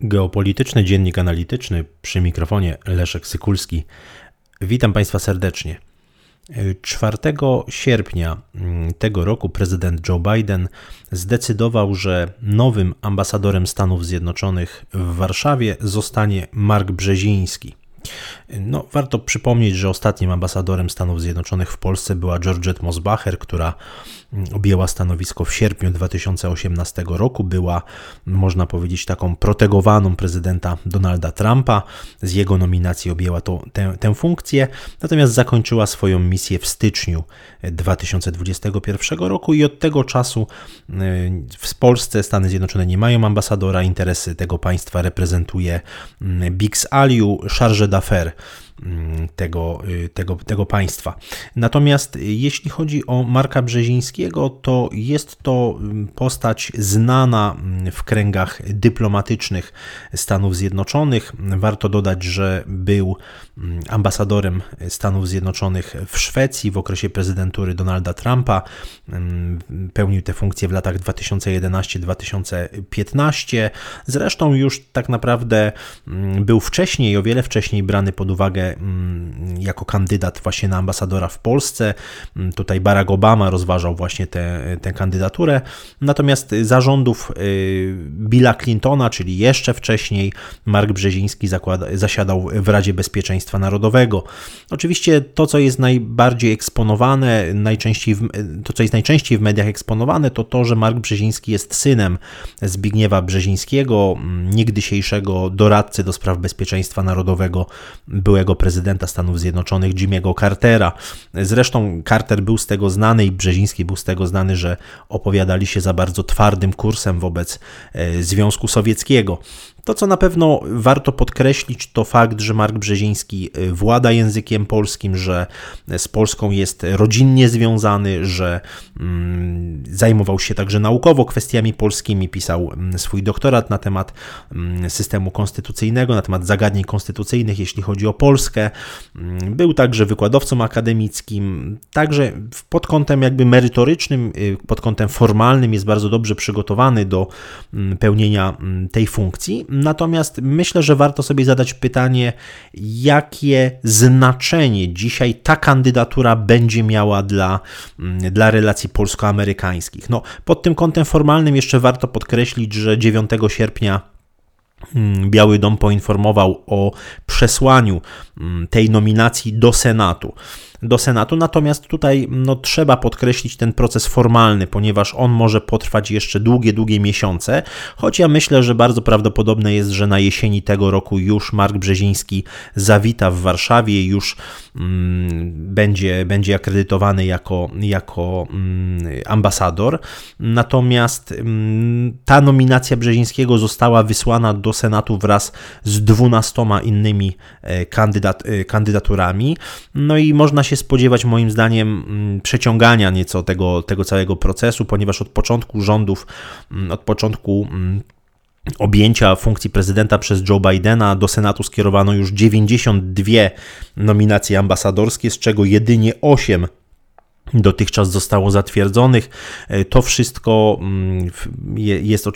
Geopolityczny Dziennik Analityczny przy mikrofonie Leszek Sykulski. Witam Państwa serdecznie. 4 sierpnia mm, tego roku prezydent Joe Biden zdecydował, że nowym ambasadorem Stanów Zjednoczonych w Warszawie zostanie Mark Brzeziński. No, warto przypomnieć, że ostatnim ambasadorem Stanów Zjednoczonych w Polsce była Georgette Mosbacher, która objęła stanowisko w sierpniu 2018 roku. Była, można powiedzieć, taką protegowaną prezydenta Donalda Trumpa. Z jego nominacji objęła to, tę, tę funkcję, natomiast zakończyła swoją misję w styczniu 2021 roku i od tego czasu y, w Polsce Stany Zjednoczone nie mają ambasadora. Interesy tego państwa reprezentuje y, Bix Aliu, Charge teda fér. Tego, y, tego, tego państwa. Natomiast jeśli chodzi o Marka Brzezińskiego, to jest to mm, postać znana mm, w kręgach dyplomatycznych Stanów Zjednoczonych. Warto dodać, że był ambasadorem Stanów Zjednoczonych w Szwecji w okresie prezydentury Donalda Trumpa. Pełnił tę funkcję w latach 2011-2015. Zresztą już tak naprawdę był wcześniej, o wiele wcześniej brany pod uwagę Mm, jako kandydat właśnie na ambasadora w Polsce. Mm, tutaj Barack Obama rozważał właśnie tę, kandydaturę. Natomiast zarządów y, Billa Clintona, czyli jeszcze wcześniej, Mark Brzeziński zakłada, zasiadał w Radzie Bezpieczeństwa Narodowego. Oczywiście to, co jest najbardziej eksponowane, najczęściej w, to, co jest najczęściej w mediach eksponowane, to to, że Mark Brzeziński jest synem Zbigniewa Brzezińskiego, mm, niegdysiejszego doradcy do spraw bezpieczeństwa narodowego, byłego prezydenta Stanów Zjednoczonych Jimmy'ego Cartera. Zresztą Carter był z tego znany i Brzeziński był z tego znany, że opowiadali się za bardzo twardym kursem wobec e, Związku Sowieckiego. To, co na pewno warto podkreślić, to fakt, że Mark Brzeziński y, włada językiem polskim, że z Polską jest rodzinnie związany, że mm, zajmował się także naukowo kwestiami polskimi, pisał mm, swój doktorat na temat mm, systemu konstytucyjnego, na temat zagadnień konstytucyjnych, jeśli chodzi o Polskę. Był także wykładowcą akademickim, także pod kątem jakby merytorycznym, y, pod kątem formalnym jest bardzo dobrze przygotowany do pełnienia tej funkcji. Natomiast myślę, że warto sobie zadać pytanie, jakie znaczenie dzisiaj ta kandydatura będzie miała dla, mm, dla relacji polsko-amerykańskich. No, pod tym kątem formalnym jeszcze warto podkreślić, że 9 sierpnia mm, Biały Dom poinformował o przesłaniu mm, tej nominacji do Senatu do Senatu. Natomiast tutaj no, trzeba podkreślić ten proces formalny, ponieważ on może potrwać jeszcze długie, długie miesiące. Choć ja myślę, że bardzo prawdopodobne jest, że na jesieni tego roku już Mark Brzeziński zawita w Warszawie, już mm, będzie, będzie akredytowany jako, jako mm, ambasador. Natomiast mm, ta nominacja Brzezińskiego została wysłana do Senatu wraz z dwunastoma innymi e, kandydat, e, kandydaturami. No i można się spodziewać moim zdaniem mm, przeciągania nieco tego, tego całego procesu, ponieważ od początku rządów, mm, od początku mm, objęcia funkcji prezydenta przez Joe Bidena do Senatu skierowano już 92 nominacje ambasadorskie, z czego jedynie 8 dotychczas zostało zatwierdzonych. E, to wszystko mm, jest,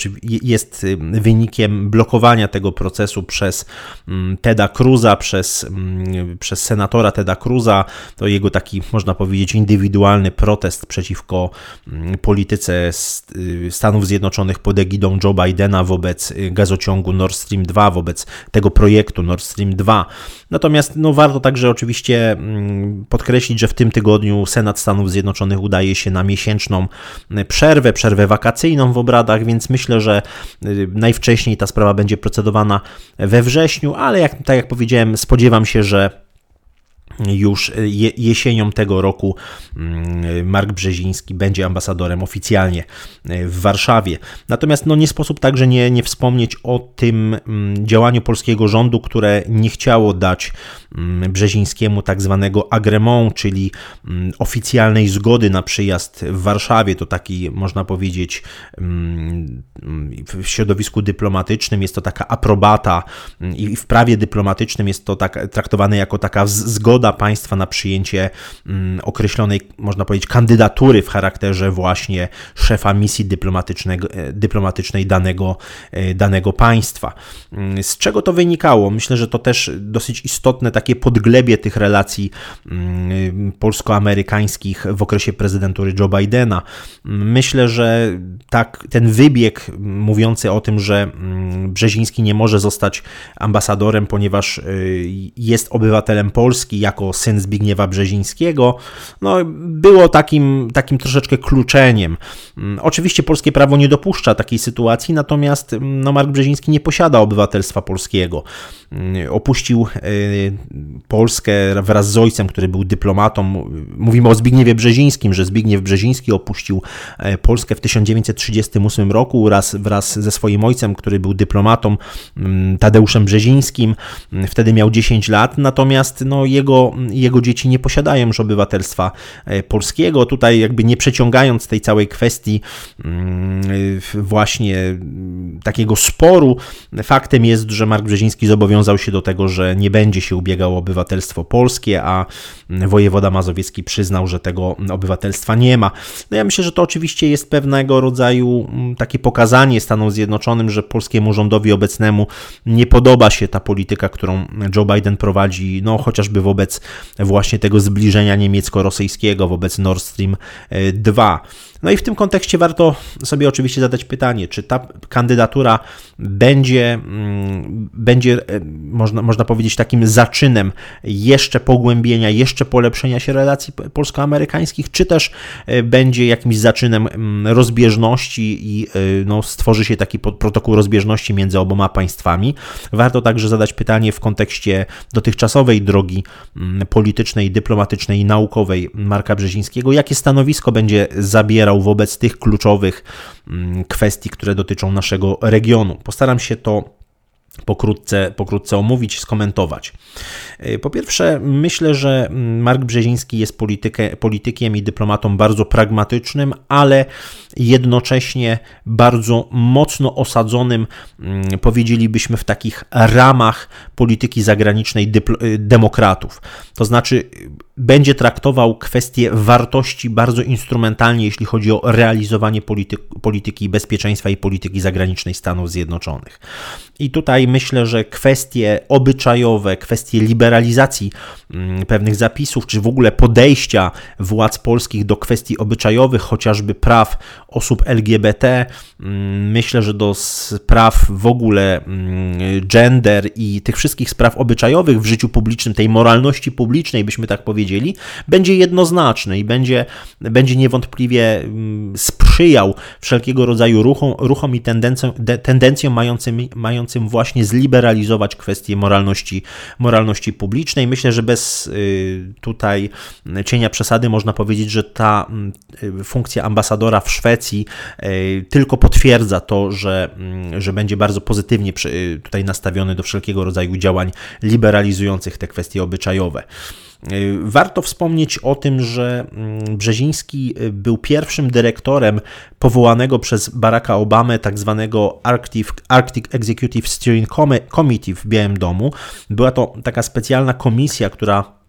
jest y, wynikiem blokowania tego procesu przez mm, Teda Cruza, przez, mm, przez senatora Teda Cruza. To jego taki, można powiedzieć, indywidualny protest przeciwko polityce y, Stanów Zjednoczonych pod egidą Joe Bidena wobec y, gazociągu Nord Stream 2, wobec tego projektu Nord Stream 2. Natomiast no, warto także oczywiście podkreślić, że w tym tygodniu Senat Stanów Stanów Zjednoczonych udaje się na miesięczną przerwę, przerwę wakacyjną w obradach, więc myślę, że y, najwcześniej ta sprawa będzie procedowana we wrześniu, ale jak, tak jak powiedziałem, spodziewam się, że już jesienią tego roku mm, Mark Brzeziński będzie ambasadorem oficjalnie e, w Warszawie. Natomiast no, nie sposób także nie, nie wspomnieć o tym mm, działaniu polskiego rządu, które nie chciało dać mm, Brzezińskiemu tak zwanego agremont, czyli oficjalnej zgody na przyjazd w Warszawie. To taki, można powiedzieć, w środowisku dyplomatycznym jest to taka aprobata i w prawie dyplomatycznym jest to tak, traktowane jako taka zgoda wola państwa na przyjęcie mm, określonej, można powiedzieć, kandydatury w charakterze właśnie szefa misji dyplomatycznej danego, danego państwa. Mm, z czego to wynikało? Myślę, że to też dosyć istotne takie podglebie tych relacji mm, polsko-amerykańskich w okresie prezydentury Joe Bidena. Myślę, że tak, ten wybieg mówiący o tym, że mm, Brzeziński nie może zostać ambasadorem, ponieważ y, jest obywatelem Polski jako syn Zbigniewa Brzezińskiego, no, było takim, takim troszeczkę kluczeniem. Oczywiście polskie prawo nie dopuszcza takiej sytuacji, natomiast no, Mark Brzeziński nie posiada obywatelstwa polskiego. Mm, opuścił e, Polskę wraz z ojcem, który był dyplomatą. Mówimy o Zbigniewie Brzezińskim, że Zbigniew Brzeziński opuścił e, Polskę w 1938 roku wraz, wraz ze swoim ojcem, który był dyplomatą mm, Tadeuszem Brzezińskim. Mm, wtedy miał 10 lat, natomiast no, jego, jego dzieci nie posiadają już obywatelstwa e, polskiego. Tutaj jakby nie przeciągając tej całej kwestii właśnie takiego sporu, faktem jest, że Mark Brzeziński zobowiązał się do tego, że nie będzie się ubiegał o obywatelstwo polskie, a wojewoda mazowiecki przyznał, że tego obywatelstwa nie ma. No ja myślę, że to oczywiście jest pewnego rodzaju mm, takie pokazanie Stanom Zjednoczonym, że polskiemu rządowi obecnemu nie podoba się ta polityka, którą Joe Biden prowadzi, no chociażby wobec właśnie tego zbliżenia niemiecko-rosyjskiego, wobec Nord Stream 2. No i w tym kontekście warto sobie oczywiście zadać pytanie, czy ta kandydatura będzie, mm, będzie e, można, można powiedzieć, takim zaczynem jeszcze pogłębienia, jeszcze polepszenia się relacji polsko-amerykańskich, czy też e, będzie jakimś zaczynem mm, rozbieżności i e, no, stworzy się taki protokół rozbieżności między oboma państwami. Warto także zadać pytanie w kontekście dotychczasowej drogi mm, politycznej, dyplomatycznej i naukowej Marka Brzezińskiego, jakie stanowisko będzie zabierał wobec tych kluczowych mm, kwestii, które dotyczą naszego regionu. Postaram się to pokrótce, pokrótce omówić, skomentować. Y, po pierwsze, myślę, że Mark Brzeziński jest politykę, politykiem i dyplomatą bardzo pragmatycznym, ale jednocześnie bardzo mocno osadzonym, mm, powiedzielibyśmy, w takich ramach polityki zagranicznej y, demokratów. To znaczy, będzie traktował kwestie wartości bardzo instrumentalnie, jeśli chodzi o realizowanie polityki, polityki bezpieczeństwa i polityki zagranicznej Stanów Zjednoczonych. I tutaj myślę, że kwestie obyczajowe, kwestie liberalizacji mm, pewnych zapisów, czy w ogóle podejścia władz polskich do kwestii obyczajowych, chociażby praw osób LGBT, mm, myślę, że do spraw w ogóle mm, gender i tych wszystkich spraw obyczajowych w życiu publicznym, tej moralności publicznej, byśmy tak powiedzieli, będzie jednoznaczny i będzie, będzie niewątpliwie sprzyjał wszelkiego rodzaju ruchom, ruchom i tendencjom, tendencjom mającym, mającym właśnie zliberalizować kwestie moralności, moralności publicznej. Myślę, że bez y, tutaj cienia przesady można powiedzieć, że ta y, funkcja ambasadora w Szwecji y, tylko potwierdza to, że, mm, że będzie bardzo pozytywnie tutaj nastawiony do wszelkiego rodzaju działań liberalizujących te kwestie obyczajowe. Y, warto wspomnieć o tym, że mm, Brzeziński y, był pierwszym dyrektorem powołanego przez Baracka Obamę tak zwanego Arctic, Arctic Executive Steering Committee w Białym Domu. Była to taka specjalna komisja, która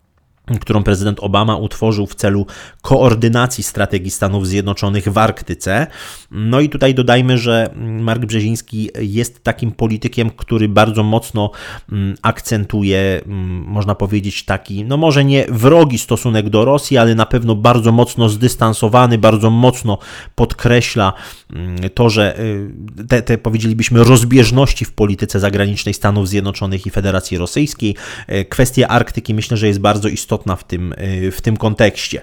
którą prezydent Obama utworzył w celu koordynacji strategii Stanów Zjednoczonych w Arktyce. No i tutaj dodajmy, że Mark Brzeziński jest takim politykiem, który bardzo mocno mm, akcentuje, mm, można powiedzieć, taki, no może nie wrogi stosunek do Rosji, ale na pewno bardzo mocno zdystansowany, bardzo mocno podkreśla mm, to, że y, te, te powiedzielibyśmy rozbieżności w polityce zagranicznej Stanów Zjednoczonych i Federacji Rosyjskiej. Y, kwestia Arktyki myślę, że jest bardzo istotna istotna w tym, y, w tym kontekście.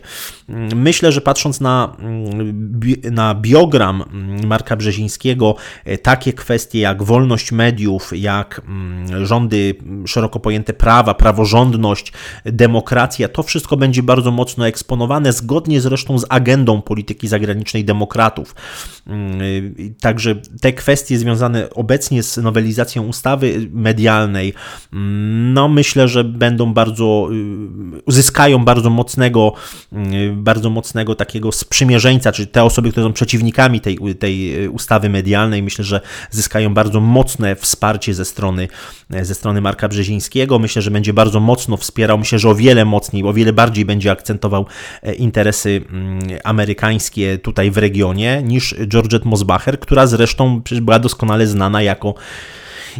Myślę, że patrząc na, mm, na biogram mm, Marka Brzezińskiego, y, takie kwestie jak wolność mediów, jak mm, rządy szeroko pojęte prawa, praworządność, demokracja, to wszystko będzie bardzo mocno eksponowane, zgodnie zresztą z agendą polityki zagranicznej demokratów. Y, także te kwestie związane obecnie z nowelizacją ustawy medialnej, no myślę, że będą bardzo uzyskają bardzo mocnego, mm, bardzo mocnego takiego sprzymierzeńca, czyli te osoby, które są przeciwnikami tej, tej ustawy medialnej, myślę, że zyskają bardzo mocne wsparcie ze strony, ze strony Marka Brzezińskiego. Myślę, że będzie bardzo mocno wspierał, myślę, że o wiele mocniej, o wiele bardziej będzie akcentował interesy mm, amerykańskie tutaj w regionie niż Georgette Mosbacher, która zresztą była doskonale znana jako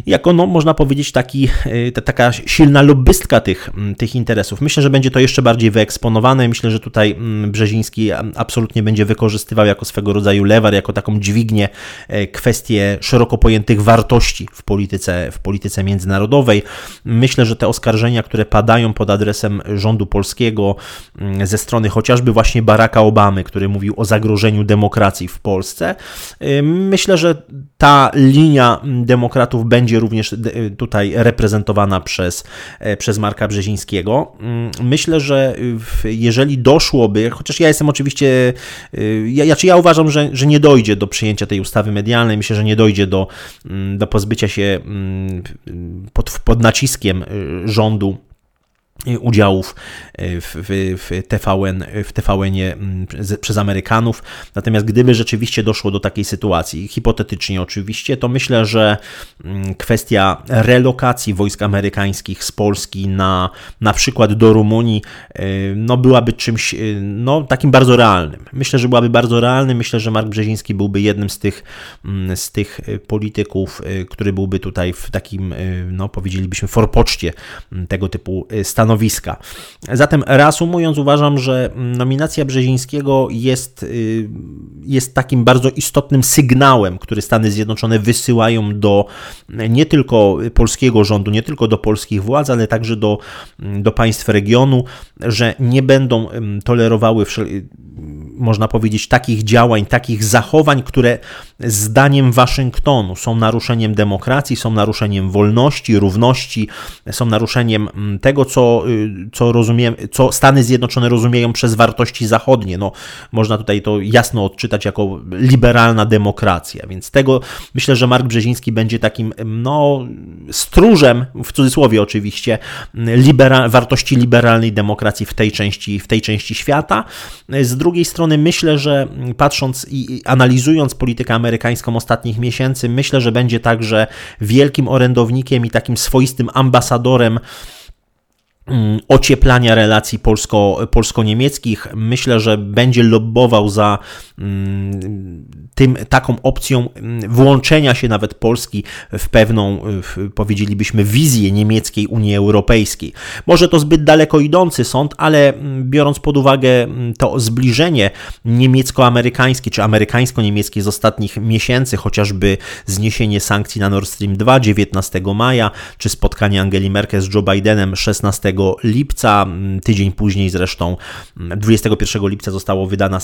jako, no, można powiedzieć, taki, e, ta, taka silna lobbystka tych, tych interesów. Myślę, że będzie to jeszcze bardziej wyeksponowane. Myślę, że tutaj Brzeziński absolutnie będzie wykorzystywał jako swego rodzaju lewar, jako taką dźwignię e, kwestie szeroko pojętych wartości w polityce, w polityce międzynarodowej. Myślę, że te oskarżenia, które padają pod adresem rządu polskiego ze strony chociażby właśnie Baracka Obamy, który mówił o zagrożeniu demokracji w Polsce, e, myślę, że ta linia demokratów będzie będzie również e, tutaj reprezentowana przez, e, przez Marka Brzezińskiego. Mm, myślę, że jeżeli doszłoby, chociaż ja jestem oczywiście, e, ja, ja, ja uważam, że, że nie dojdzie do przyjęcia tej ustawy medialnej, myślę, że nie dojdzie do, mm, do pozbycia się mm, pod, pod naciskiem rządu udziałów e, w, w, w, TVN, w tvn mm, przez Amerykanów. Natomiast gdyby rzeczywiście doszło do takiej sytuacji, hipotetycznie oczywiście, to myślę, że mm, kwestia relokacji wojsk amerykańskich z Polski na na przykład do Rumunii, no byłaby czymś no, takim bardzo realnym. Myślę, że byłaby bardzo realnym. Myślę, że Mark Brzeziński byłby jednym z tych, mm, z tych polityków, który byłby tutaj w takim, no powiedzielibyśmy, forpoczcie tego typu stanowiska stanowiska. Zatem reasumując, uważam, że nominacja Brzezińskiego jest, y, jest takim bardzo istotnym sygnałem, który Stany Zjednoczone wysyłają do nie tylko polskiego rządu, nie tylko do polskich władz, ale także do, do państw regionu, że nie będą tolerowały można powiedzieć, takich działań, takich zachowań, które zdaniem Waszyngtonu są naruszeniem demokracji, są naruszeniem wolności, równości, są naruszeniem mm, tego, co, y, co, rozumiem, co Stany Zjednoczone rozumieją przez wartości zachodnie. No, można tutaj to jasno odczytać jako liberalna demokracja, więc tego myślę, że Mark Brzeziński będzie takim no, stróżem, w cudzysłowie oczywiście, libera wartości liberalnej demokracji w tej części, w tej części świata. Z drugiej strony strony myślę, że patrząc i analizując politykę amerykańską ostatnich miesięcy, myślę, że będzie także wielkim orędownikiem i takim swoistym ambasadorem Mm, ocieplania relacji polsko, polsko-niemieckich. Myślę, że będzie lobbował za mm, tym, taką opcją mm, włączenia się nawet Polski w pewną, w, powiedzielibyśmy, wizję niemieckiej Unii Europejskiej. Może to zbyt daleko idący sąd, ale biorąc pod uwagę to zbliżenie niemiecko-amerykańskie czy amerykańsko-niemieckie z ostatnich miesięcy, chociażby zniesienie sankcji na Nord Stream 2 19 maja, czy spotkanie Angeli Merkel z Joe Bidenem 16 lipca. Mm, tydzień później zresztą 21 mm, lipca zostało wydane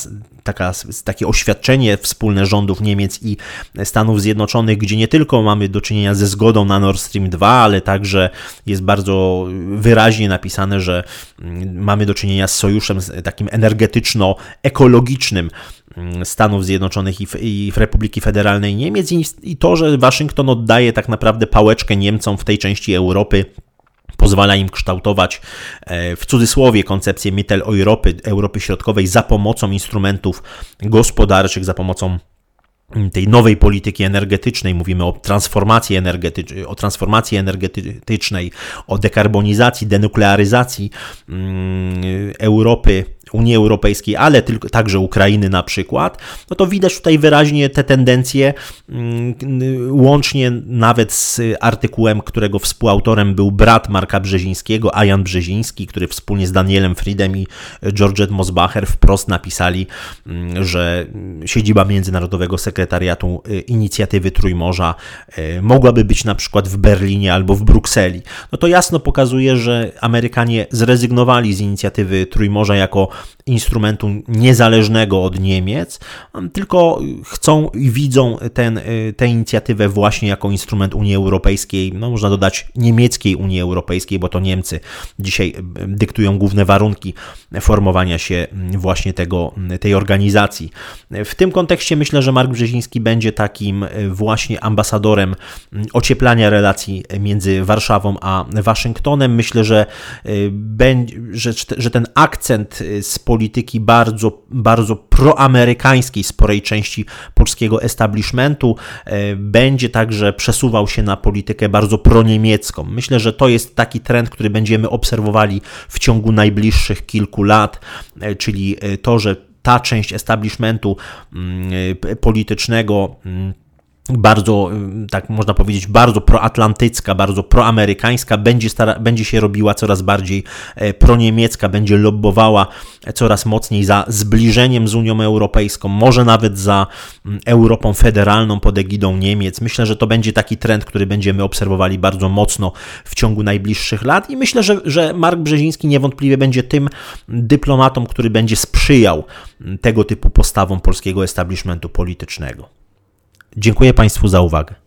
taka, takie oświadczenie wspólne rządów Niemiec i Stanów Zjednoczonych, gdzie nie tylko mamy do czynienia ze zgodą na Nord Stream 2, ale także jest bardzo wyraźnie napisane, że mm, mamy do czynienia z sojuszem takim energetyczno-ekologicznym Stanów Zjednoczonych i, Republiki Federalnej Niemiec i to, że Waszyngton oddaje tak naprawdę pałeczkę Niemcom w tej części Europy pozwala im kształtować e, w cudzysłowie koncepcję Mittel-Europy, Europy Środkowej za pomocą instrumentów gospodarczych, za pomocą tej nowej polityki energetycznej, mówimy o transformacji, energetycznej, o transformacji energetycznej, o dekarbonizacji, denuklearyzacji mm, Europy Unii Europejskiej, ale tylko, także Ukrainy na przykład, no to widać tutaj wyraźnie te tendencje, mm, łącznie nawet z artykułem, którego współautorem był brat Marka Brzezińskiego, Ajan Brzeziński, który wspólnie z Danielem Friedem i Georgette Mosbacher wprost napisali, mm, że siedziba Międzynarodowego Sekretariatu y, Inicjatywy Trójmorza y, mogłaby być na przykład w Berlinie albo w Brukseli. No to jasno pokazuje, że Amerykanie zrezygnowali z inicjatywy Trójmorza jako instrumentu niezależnego od Niemiec, tylko chcą i widzą ten, tę inicjatywę właśnie jako instrument Unii Europejskiej, no można dodać niemieckiej Unii Europejskiej, bo to Niemcy dzisiaj dyktują główne warunki formowania się właśnie tego, tej organizacji. W tym kontekście myślę, że Mark Brzeziński będzie takim właśnie ambasadorem ocieplania relacji między Warszawą a Waszyngtonem. Myślę, że, że ten akcent z polityki bardzo, bardzo proamerykańskiej sporej części polskiego establishmentu e, będzie także przesuwał się na politykę bardzo proniemiecką. Myślę, że to jest taki trend, który będziemy obserwowali w ciągu najbliższych kilku lat, e, czyli e, to, że ta część establishmentu mm, politycznego mm, bardzo, tak można powiedzieć, bardzo proatlantycka, bardzo proamerykańska, będzie, stara, będzie się robiła coraz bardziej e, proniemiecka, będzie lobbowała coraz mocniej za zbliżeniem z Unią Europejską, może nawet za Europą federalną pod egidą Niemiec. Myślę, że to będzie taki trend, który będziemy obserwowali bardzo mocno w ciągu najbliższych lat i myślę, że, że Mark Brzeziński niewątpliwie będzie tym dyplomatą, który będzie sprzyjał tego typu postawom polskiego establishmentu politycznego. Dziękuję Państwu za uwagę.